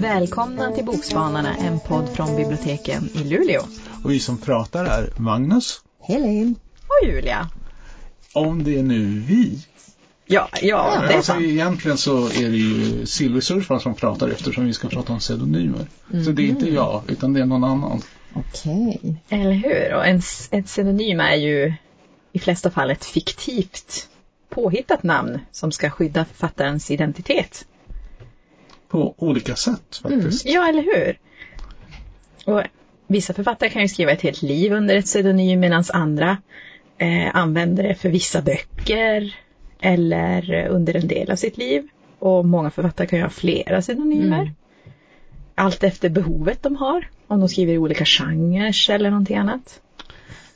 Välkomna till Bokspanarna, en podd från biblioteken i Luleå. Och vi som pratar är Magnus. Helene. Och Julia. Om det är nu vi. Ja, ja, det är alltså, sant. egentligen så är det ju Silversurfaren som pratar eftersom vi ska prata om pseudonymer. Så det är inte jag, utan det är någon annan. Okej. Eller hur? Och en, ett pseudonym är ju i flesta fall ett fiktivt påhittat namn som ska skydda författarens identitet. På olika sätt faktiskt. Ja, eller hur? Och vissa författare kan ju skriva ett helt liv under ett pseudonym medan andra eh, använder det för vissa böcker eller under en del av sitt liv. Och många författare kan ju ha flera pseudonymer. Mm. Allt efter behovet de har. Om de skriver i olika genrer eller någonting annat.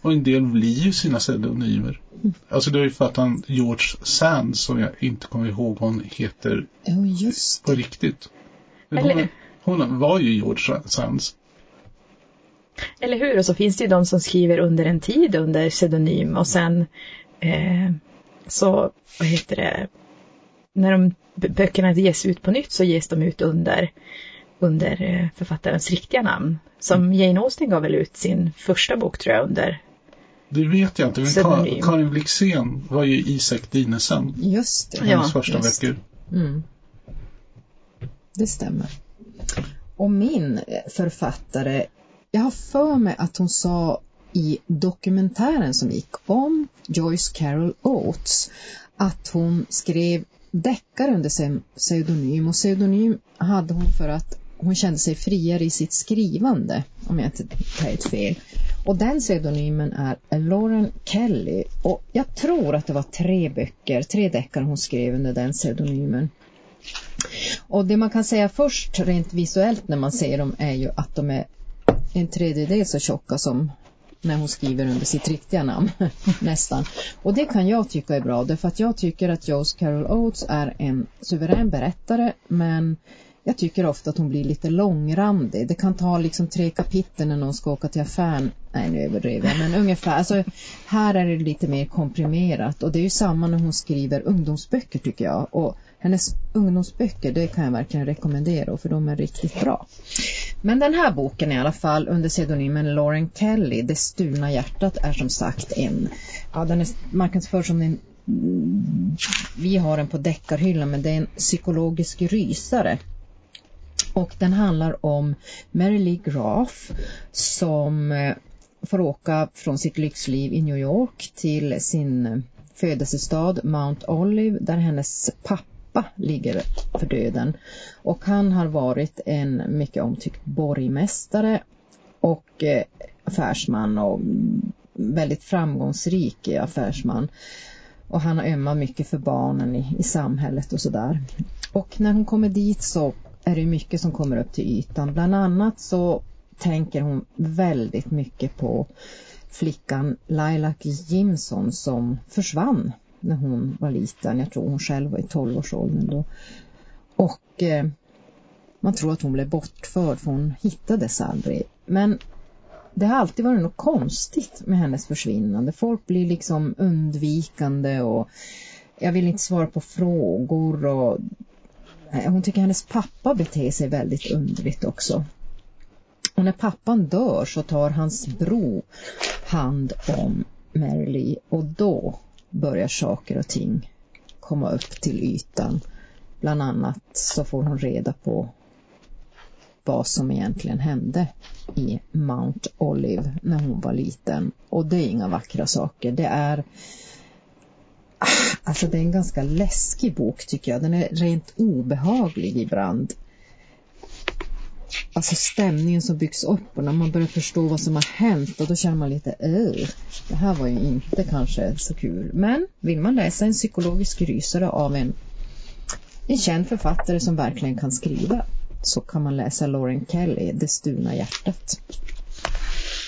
Och en del blir ju sina pseudonymer. Alltså det är ju för att han George Sands som jag inte kommer ihåg vad hon heter just på riktigt. Eller- Hon, hon var ju George Sands. Eller hur? Och så finns det ju de som skriver under en tid under pseudonym och sen eh, så, vad heter det, när de böckerna ges ut på nytt så ges de ut under, under eh, författarens riktiga namn. Som Jane Austen gav väl ut sin första bok tror jag under. Det vet jag inte, men Pseudonym. Ka- Karin Blixén var ju Isak Dinesen. Just det. Ja, Hennes första just böcker. Mm. Det stämmer. Och min eh, författare, jag har för mig att hon sa i dokumentären som gick om Joyce Carol Oates att hon skrev deckare under pseudonym och pseudonym hade hon för att hon kände sig friare i sitt skrivande, om jag inte tar ett fel. Och den pseudonymen är Lauren Kelly och jag tror att det var tre böcker, tre deckare hon skrev under den pseudonymen. Och det man kan säga först rent visuellt när man ser dem är ju att de är en tredjedel så tjocka som när hon skriver under sitt riktiga namn, nästan. Och det kan jag tycka är bra, därför att jag tycker att Joe's Carol Oates är en suverän berättare, men jag tycker ofta att hon blir lite långrandig. Det kan ta liksom tre kapitel när någon ska åka till affären. Nej, nu överdriver jag, men ungefär. Alltså, här är det lite mer komprimerat och det är ju samma när hon skriver ungdomsböcker tycker jag. Och hennes ungdomsböcker, det kan jag verkligen rekommendera för de är riktigt bra. Men den här boken i alla fall under pseudonymen Lauren Kelly, Det stulna hjärtat, är som sagt en, ja den är marknadsförd som en, vi har den på deckarhyllan men det är en psykologisk rysare. Och den handlar om Mary Lee Graf som eh, får åka från sitt lyxliv i New York till sin eh, födelsestad Mount Olive där hennes pappa ligger för döden. Och han har varit en mycket omtyckt borgmästare och eh, affärsman och väldigt framgångsrik affärsman. Och han har ömmat mycket för barnen i, i samhället och sådär. Och när hon kommer dit så är det mycket som kommer upp till ytan. Bland annat så tänker hon väldigt mycket på flickan Laila Jimson som försvann när hon var liten. Jag tror hon själv var i 12-årsåldern då. Och eh, man tror att hon blev bortförd för hon hittades aldrig. Men det har alltid varit något konstigt med hennes försvinnande. Folk blir liksom undvikande och jag vill inte svara på frågor och Eh, hon tycker hennes pappa beter sig väldigt underligt också. Och när pappan dör så tar hans bror hand om Mary Lee och då börjar saker och ting komma upp till ytan. Bland annat så får hon reda på vad som egentligen hände i Mount Olive när hon var liten. Och det är inga vackra saker. Det är Alltså det är en ganska läskig bok tycker jag. Den är rent obehaglig ibland. Alltså stämningen som byggs upp och när man börjar förstå vad som har hänt och då känner man lite öh, det här var ju inte kanske så kul. Men vill man läsa en psykologisk rysare av en, en känd författare som verkligen kan skriva så kan man läsa Lauren Kelly, Det stulna hjärtat.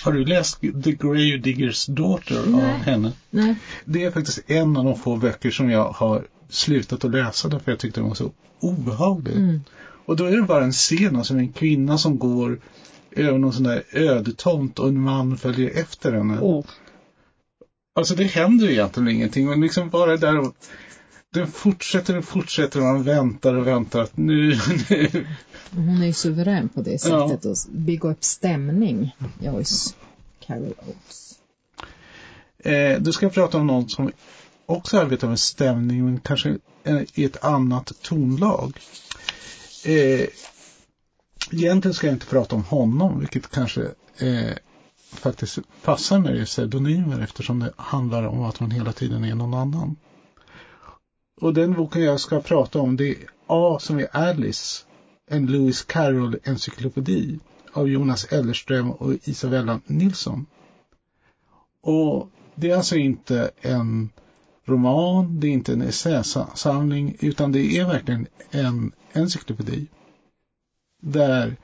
Har du läst The Grave Diggers Daughter av Nej. henne? Nej. Det är faktiskt en av de få böcker som jag har slutat att läsa därför jag tyckte den var så obehaglig. Mm. Och då är det bara en scen, alltså en kvinna som går över någon sån där ödetomt och en man följer efter henne. Oh. Alltså det händer ju egentligen ingenting, men liksom bara där och den fortsätter och fortsätter och man väntar och väntar att nu, nu. Hon är ju suverän på det sättet ja. att bygga upp stämning, Joyce Carol Oates. Eh, du ska prata om någon som också arbetar med stämning men kanske i ett annat tonlag. Eh, egentligen ska jag inte prata om honom, vilket kanske eh, faktiskt passar när det är pseudonymer eftersom det handlar om att man hela tiden är någon annan. Och den boken jag ska prata om det är A som är Alice, en Lewis Carroll encyklopedi av Jonas Ellerström och Isabella Nilsson. Och det är alltså inte en roman, det är inte en essäsamling, utan det är verkligen en encyklopedi. Där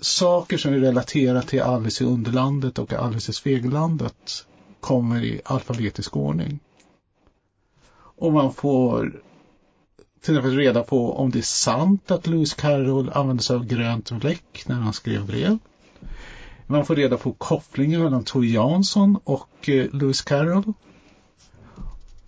saker som är relaterade till Alice i Underlandet och Alice i Spegellandet kommer i alfabetisk ordning. Och man får till exempel reda på om det är sant att Lewis Carroll använde sig av grönt bläck när han skrev brev. Man får reda på kopplingen mellan Tove Jansson och eh, Lewis Carroll.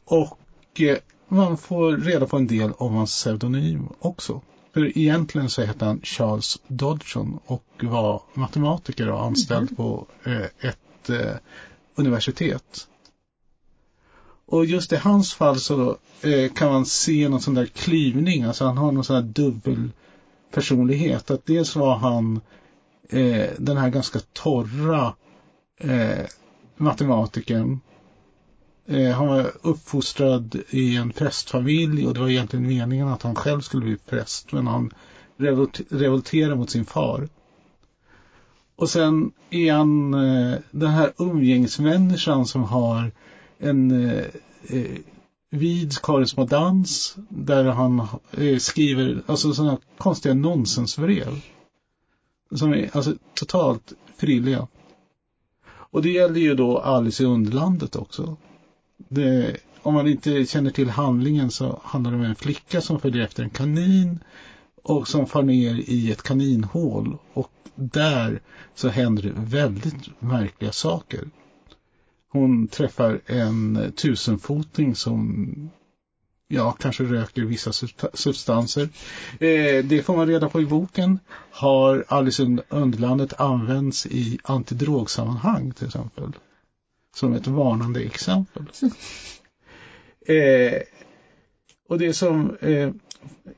Och eh, man får reda på en del om hans pseudonym också. För egentligen så hette han Charles Dodgson och var matematiker och anställd mm. på eh, ett universitet. Och just i hans fall så eh, kan man se någon sån där klyvning, alltså han har någon sån här dubbel personlighet. Att dels var han eh, den här ganska torra eh, matematikern. Eh, han var uppfostrad i en prästfamilj och det var egentligen meningen att han själv skulle bli präst men han revolt revolterade mot sin far. Och sen är han eh, den här umgängesmänniskan som har en eh, eh, vid korrespondens där han eh, skriver alltså sådana konstiga nonsensbrev. Som är alltså totalt frilliga. Och det gäller ju då Alice i Underlandet också. Det, om man inte känner till handlingen så handlar det om en flicka som följer efter en kanin och som far ner i ett kaninhål och där så händer det väldigt märkliga saker. Hon träffar en tusenfoting som ja, kanske röker vissa substanser. Eh, det får man reda på i boken. Har Alice i Underlandet använts i antidrogsammanhang till exempel? Som ett varnande exempel. Eh, och det som eh,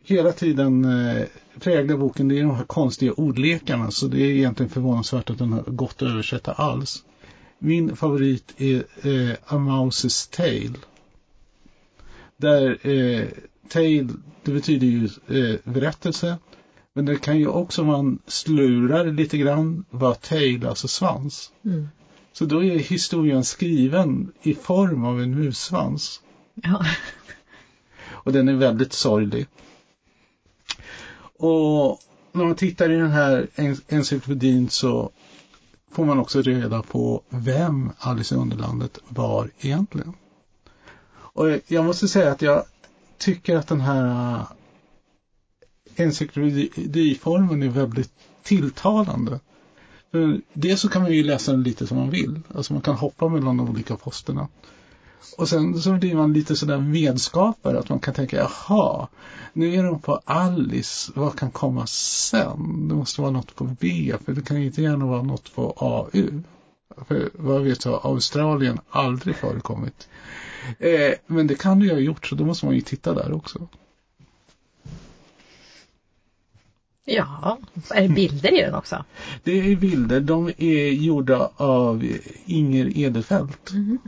hela tiden eh, präglar boken det är de här konstiga ordlekarna så det är egentligen förvånansvärt att den har gått att översätta alls. Min favorit är eh, A Mouse's Tale. Där eh, tale, det betyder ju eh, berättelse. Men det kan ju också, man slurar lite grann, vara tail, alltså svans. Mm. Så då är historien skriven i form av en mussvans. Ja. Och den är väldigt sorglig. Och när man tittar i den här encyklopedin så får man också reda på vem Alice i Underlandet var egentligen. Och jag måste säga att jag tycker att den här eh, encyklopediformen är väldigt tilltalande. För dels så kan man ju läsa den lite som man vill. Alltså man kan hoppa mellan de olika posterna. Och sen så blir man lite sådär medskapare att man kan tänka, jaha, nu är de på Alice, vad kan komma sen? Det måste vara något på B, för det kan inte gärna vara något på AU. För vad vet jag, Australien aldrig förekommit. Eh, men det kan det ju ha gjort, så då måste man ju titta där också. Ja, är det bilder i den också? Det är bilder, de är gjorda av Inger Edelfelt. Mm.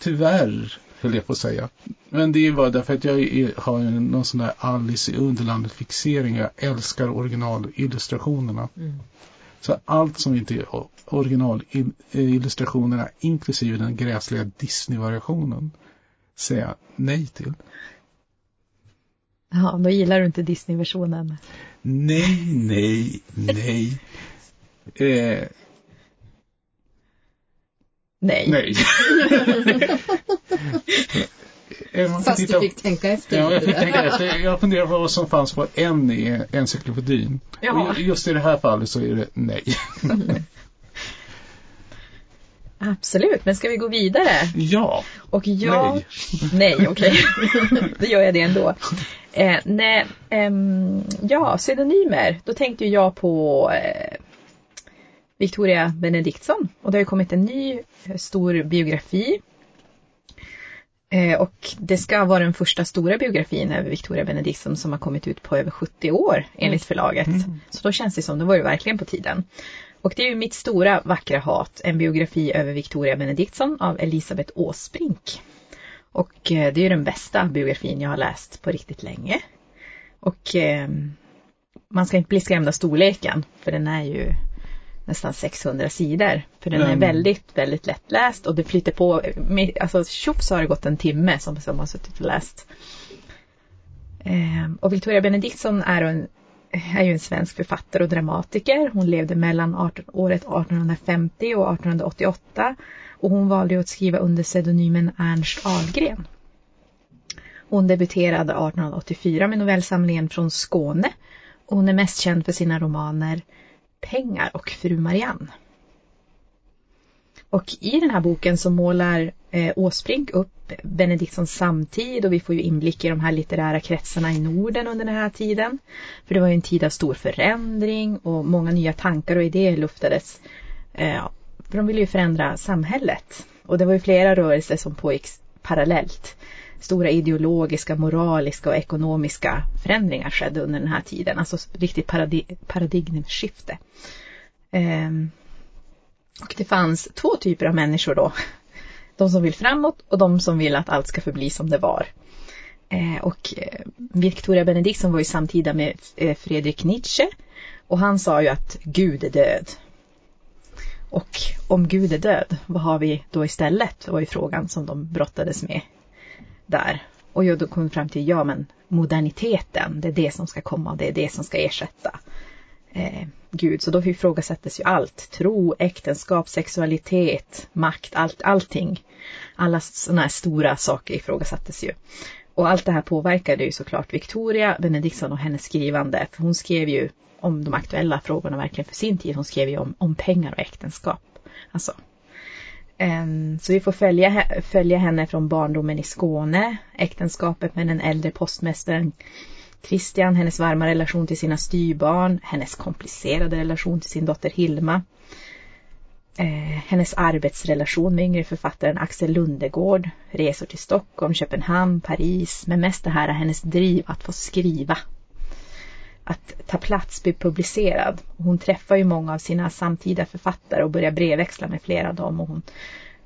Tyvärr, höll jag på att säga. Men det är bara därför att jag är, har någon sån där Alice i Underlandet fixering. Jag älskar originalillustrationerna. Mm. Så allt som inte är originalillustrationerna inklusive den gräsliga Disney-variationen säger jag nej till. Ja, då gillar du inte Disney-versionen. Nej, nej, nej. Eh, Nej. Nej. Fast titta... du fick tänka efter. Ja, jag fick tänka efter. Jag funderar på vad som fanns på en i encyklopedin. Och just i det här fallet så är det nej. Absolut, men ska vi gå vidare? Ja. Och jag... Nej. Nej, okej. Då gör jag det ändå. Eh, nej, ehm, ja, pseudonymer. Då tänkte jag på eh, Victoria Benediktsson. Och det har ju kommit en ny eh, stor biografi. Eh, och det ska vara den första stora biografin över Victoria Benediktsson som har kommit ut på över 70 år enligt förlaget. Så då känns det som, det var ju verkligen på tiden. Och det är ju mitt stora vackra hat, en biografi över Victoria Benediktsson av Elisabeth Åsbrink. Och eh, det är ju den bästa biografin jag har läst på riktigt länge. Och eh, man ska inte bli skrämd av storleken, för den är ju nästan 600 sidor. För den är Mm. väldigt, väldigt lättläst och det flyter på. Alltså tjoff så har det gått en timme som, som har suttit och läst. Eh, och Victoria Benediktsson är, en, är ju en svensk författare och dramatiker. Hon levde mellan 18, året 1850 och 1888 och hon valde att skriva under pseudonymen Ernst Ahlgren. Hon debuterade 1884 med novellsamlingen Från Skåne och hon är mest känd för sina romaner Pengar och Fru Marianne. Och i den här boken så målar eh, Åsbrink upp Benediktssons samtid och vi får ju inblick i de här litterära kretsarna i Norden under den här tiden. För det var ju en tid av stor förändring och många nya tankar och idéer luftades. Eh, för de ville ju förändra samhället. Och det var ju flera rörelser som pågick parallellt. Stora ideologiska, moraliska och ekonomiska förändringar skedde under den här tiden. Alltså riktigt paradig paradigmskifte. Ehm, och det fanns två typer av människor då. De som vill framåt och de som vill att allt ska förbli som det var. Ehm, eh, och Victoria Benediktsson var ju samtida med eh, Fredrik Nietzsche. Och han sa ju att Gud är död. Och om Gud är död, vad har vi då istället? Det var ju frågan som de brottades med där. Och jag då kom fram till, ja men moderniteten, det är det som ska komma, det är det som ska ersätta eh, Gud. Så då ifrågasättes ju allt. Tro, äktenskap, sexualitet, makt, allt, allting. Alla sådana här stora saker ifrågasattes ju. Och allt det här påverkade ju såklart Victoria Benediktsson och hennes skrivande. För hon skrev ju om de aktuella frågorna verkligen för sin tid. Hon skrev ju om, om pengar och äktenskap. Alltså. Ehm, så vi får följa, följa henne från barndomen i Skåne, äktenskapet med den äldre postmästaren Christian, hennes varma relation till sina styrbarn, hennes komplicerade relation till sin dotter Hilma, eh, hennes arbetsrelation med yngre författaren Axel Lundegård, resor till Stockholm, Köpenhamn, Paris, men mest det här hennes driv att få skriva. Att ta plats, bli publicerad. Hon träffar ju många av sina samtida författare och börjar brevväxla med flera av dem. Och hon,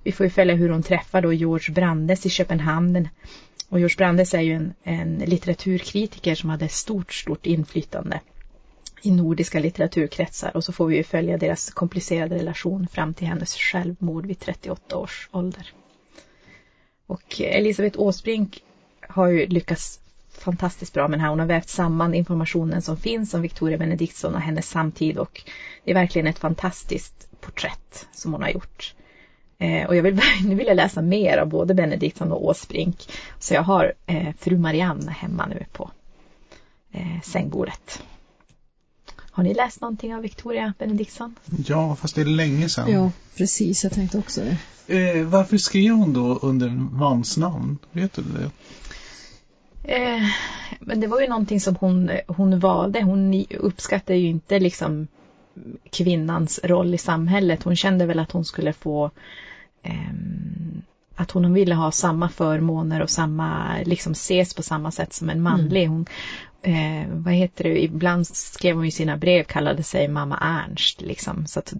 vi får ju följa hur hon träffar då George Brandes i Köpenhamn. Och George Brandes är ju en, en litteraturkritiker som hade stort, stort inflytande i nordiska litteraturkretsar. Och så får vi ju följa deras komplicerade relation fram till hennes självmord vid 38 års ålder. Och Elisabeth Åsbrink har ju lyckats fantastiskt bra med den här. Hon har vävt samman informationen som finns om Victoria Benediktsson och hennes samtid och det är verkligen ett fantastiskt porträtt som hon har gjort. Eh, och jag vill, nu vill jag läsa mer av både Benediktsson och Åsbrink. Så jag har eh, fru Marianne hemma nu på eh, sängbordet. Har ni läst någonting av Victoria Benediktsson? Ja, fast det är länge sedan. Ja, precis. Jag tänkte också det. Eh, varför skrev hon då under en mans namn? Vet du det? Eh, men det var ju någonting som hon, hon valde. Hon uppskattade ju inte liksom kvinnans roll i samhället. Hon kände väl att hon skulle få ehm, att hon ville ha samma förmåner och samma, liksom ses på samma sätt som en manlig. Hon, eh, vad heter det, ibland skrev hon i sina brev, kallade sig mamma Ernst liksom. Så att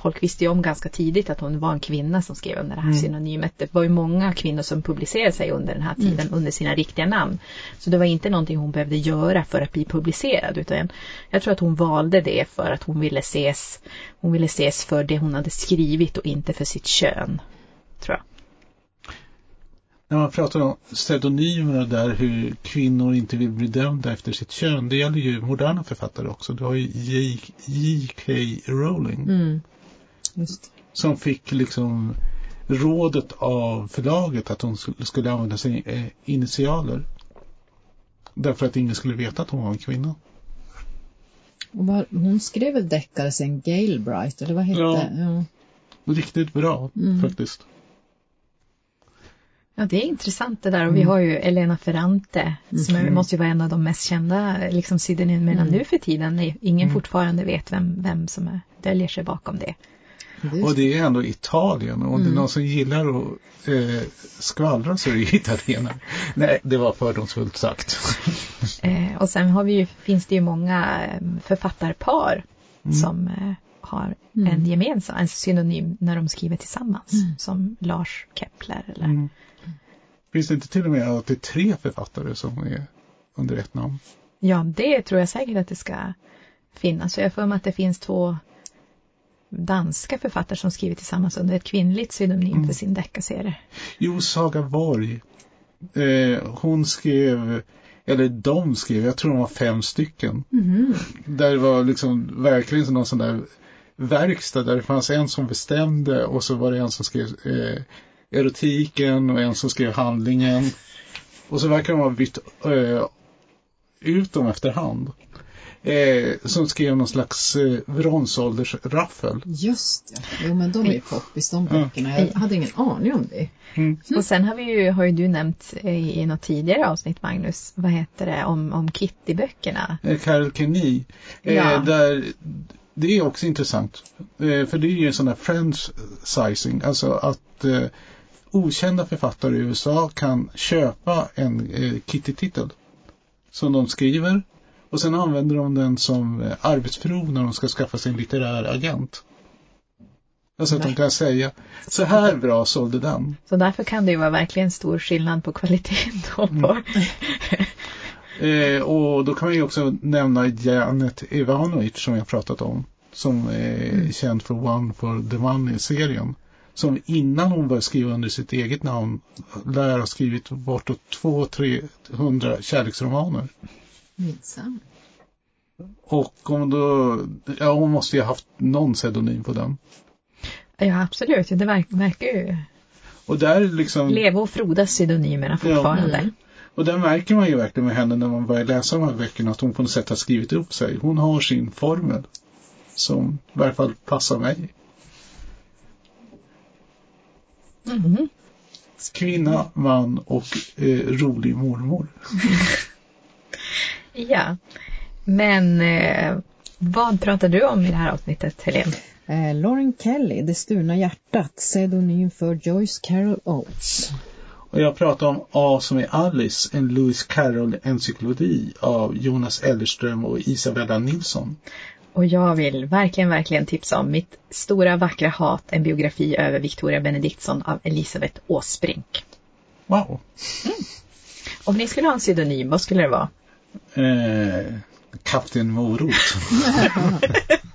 folk visste ju om ganska tidigt att hon var en kvinna som skrev under det här Mm. synonymet. Det var ju många kvinnor som publicerade sig under den här tiden under sina riktiga namn. Så det var inte någonting hon behövde göra för att bli publicerad utan jag tror att hon valde det för att hon ville ses, hon ville ses för det hon hade skrivit och inte för sitt kön. Tror jag. När man pratar om pseudonymer där hur kvinnor inte vill bli dömda efter sitt kön. Det gäller ju moderna författare också. Du har ju J.K. Rowling. Mm. Just. Som fick liksom rådet av förlaget att hon skulle- använda sina eh, initialer. Därför att ingen skulle veta att hon var en kvinna. Var, hon skrev väl deckare sen Galebright, eller vad hette Ja. det? Ja. Riktigt bra Mm. faktiskt. Ja, det är intressant det där och vi har ju Elena Ferrante som är, måste ju vara en av de mest kända liksom pseudonymerna nu för tiden. Ingen fortfarande vet vem, vem som är, döljer sig bakom det. Och det är ändå Italien och om det är någon som gillar att eh, skvallra så är det ju italienare. Nej, det var fördomsfullt sagt. Eh, och sen har vi ju, finns det ju många eh, författarpar som eh, har en gemensam, en synonym när de skriver tillsammans. Som Lars Kepler eller Mm. Finns det inte till och med att det är tre författare som är under ett namn? Ja, det tror jag säkert att det ska finnas. Så jag har för mig att det finns två danska författare som skriver tillsammans under ett kvinnligt pseudonym för sin deckarserie. Jo, Saga Borg. Eh, hon skrev, eller de skrev, jag tror de var fem stycken. Där det var liksom verkligen någon sån där verkstad där det fanns en som bestämde och så var det en som skrev eh, erotiken och en som skrev handlingen. Och så verkar de ha bytt eh, ut dem efterhand. Eh, som skrev någon slags eh, bronsåldersraffel. Just ja, jo men de är ju poppis de böckerna. Jag hade ingen aning om det. Och sen har vi ju, har ju du nämnt i, i något tidigare avsnitt Magnus, vad heter det, om, om Kitty-böckerna. eh, Carol Kenny. Eh, Ja. där, det är också intressant. Eh, för det är ju en sån där franchising. Alltså att eh, okända författare i USA kan köpa en eh, Kitty-titel. Som de skriver. Och sen använder de den som eh, arbetsprov när de ska skaffa sig en litterär agent. Alltså att de kan säga, så här bra sålde den. Så därför kan det ju vara verkligen stor skillnad på kvaliteten då på Eh, och då kan man ju också nämna Janet Ivanovic som jag pratat om. Som är känd för One for the Money-serien. Som innan hon började skriva under sitt eget namn lär ha skrivit bortåt 200-300 kärleksromaner. Minsann. Och om då, ja hon måste ju ha haft någon pseudonym på den. Ja, absolut. Ja, det verk, verkar ju Och där liksom, leva och frodas pseudonymerna fortfarande. Mm. och där märker man ju verkligen med henne när man börjar läsa de här böckerna att hon på något sätt har skrivit upp sig. Hon har sin formel. Som i varje fall passar mig. Mhm. Kvinna, man och eh, rolig mormor. Ja, men eh, vad pratar du om i det här avsnittet, Helene? Eh, Lauren Kelly, Det stulna hjärtat, pseudonym för Joyce Carol Oates. Och jag pratar om A som är Alice, en Lewis Carroll-encyklopedi av Jonas Ellerström och Isabella Nilsson. Och jag vill verkligen, verkligen tipsa om mitt stora vackra hat, en biografi över Victoria Benediktsson av Elisabeth Åsbrink. Wow! Om ni skulle ha en pseudonym, vad skulle det vara? Eh, Kapten Morot.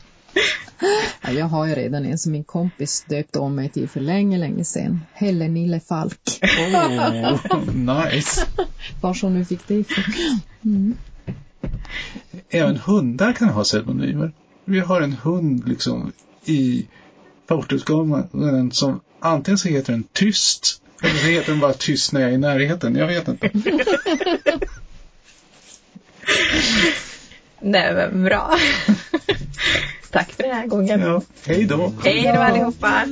Ja, jag har ju redan en som min kompis döpte om mig till för länge, länge sedan. Helle Nille Falk. Oh, nice! Var hon nu fick det ifrån. Även hundar kan ha pseudonymer. Vi har en hund liksom i portutgången som antingen så heter den Tyst eller så heter den bara Tyst när jag är i närheten. Jag vet inte. Nej, men bra. Tack för den här gången. Ja, hej då! Hej då allihopa!